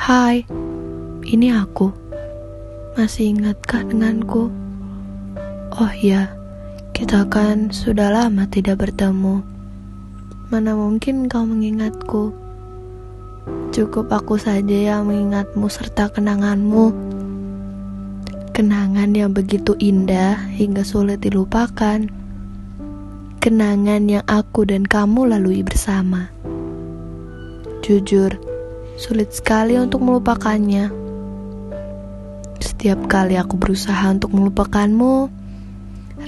Hai, ini aku. Masih ingatkah denganku? Oh ya, kita kan sudah lama tidak bertemu. Mana mungkin kau mengingatku? Cukup aku saja yang mengingatmu serta kenanganmu. Kenangan yang begitu indah hingga sulit dilupakan. Kenangan yang aku dan kamu lalui bersama. Jujur, Sulit sekali untuk melupakannya. Setiap kali aku berusaha untuk melupakanmu,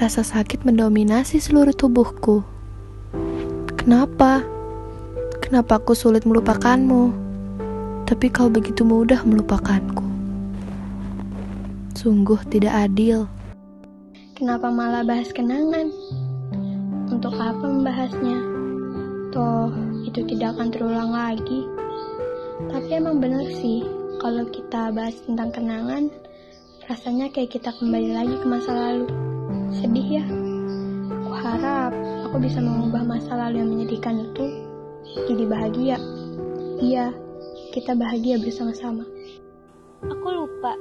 rasa sakit mendominasi seluruh tubuhku. Kenapa? Kenapa aku sulit melupakanmu? Tapi kau begitu mudah melupakanku. Sungguh tidak adil. Kenapa malah bahas kenangan? Untuk apa membahasnya? Toh, itu tidak akan terulang lagi. Tapi emang bener sih, kalau kita bahas tentang kenangan, rasanya kayak kita kembali lagi ke masa lalu. Sedih ya? Aku harap aku bisa mengubah masa lalu yang menyedihkan itu jadi bahagia. Iya, kita bahagia bersama-sama. Aku lupa,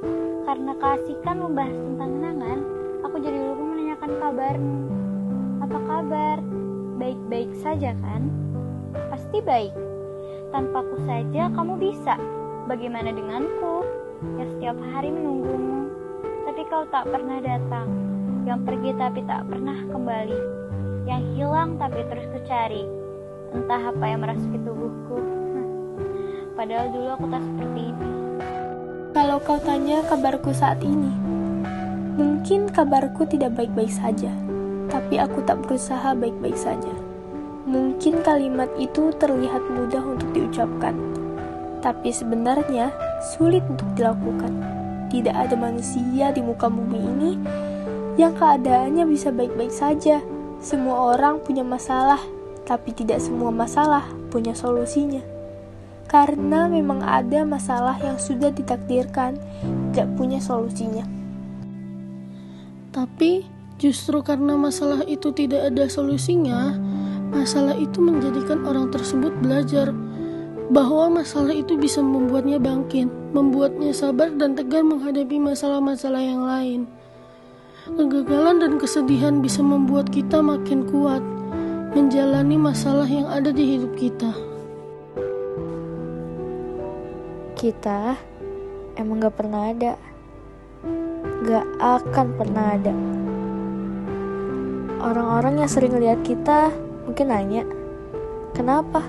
karena keasikan membahas tentang kenangan, aku jadi lupa menanyakan kabarmu. Apa kabar? Baik-baik saja kan? Pasti baik. Tanpaku saja kamu bisa. Bagaimana denganku? Yang setiap hari menunggumu, tapi kau tak pernah datang. Yang pergi tapi tak pernah kembali. Yang hilang tapi terus kucari. Entah apa yang merasuki tubuhku. Padahal dulu aku tak seperti ini. Kalau kau tanya kabarku saat ini, mungkin kabarku tidak baik-baik saja, tapi aku tak berusaha baik-baik saja. Mungkin kalimat itu terlihat mudah untuk diucapkan, tapi sebenarnya sulit untuk dilakukan. Tidak ada manusia di muka bumi ini yang keadaannya bisa baik-baik saja. Semua orang punya masalah, tapi tidak semua masalah punya solusinya. Karena memang ada masalah yang sudah ditakdirkan tidak punya solusinya. Tapi justru karena masalah itu tidak ada solusinya, Masalah itu menjadikan orang tersebut belajar bahwa masalah itu bisa membuatnya bangkit, membuatnya sabar dan tegar menghadapi masalah-masalah yang lain. Kegagalan dan kesedihan bisa membuat kita makin kuat menjalani masalah yang ada di hidup kita. Kita emang gak pernah ada, gak akan pernah ada. Orang-orang yang sering lihat kita Mungkin nanya, kenapa?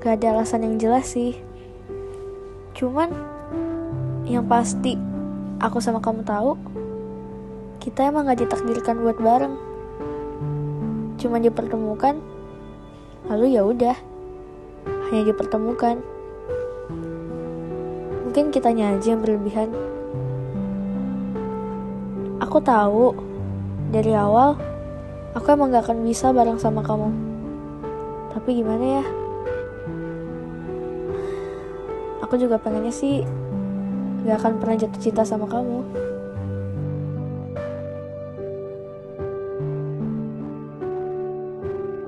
Gak ada alasan yang jelas sih. Cuman, yang pasti aku sama kamu tahu, kita emang gak ditakdirkan buat bareng. Cuma dipertemukan, lalu ya udah, hanya dipertemukan. Mungkin kitanya aja yang berlebihan. Aku tahu dari awal Aku emang gak akan bisa bareng sama kamu. Tapi gimana ya? Aku juga pengennya sih gak akan pernah jatuh cinta sama kamu.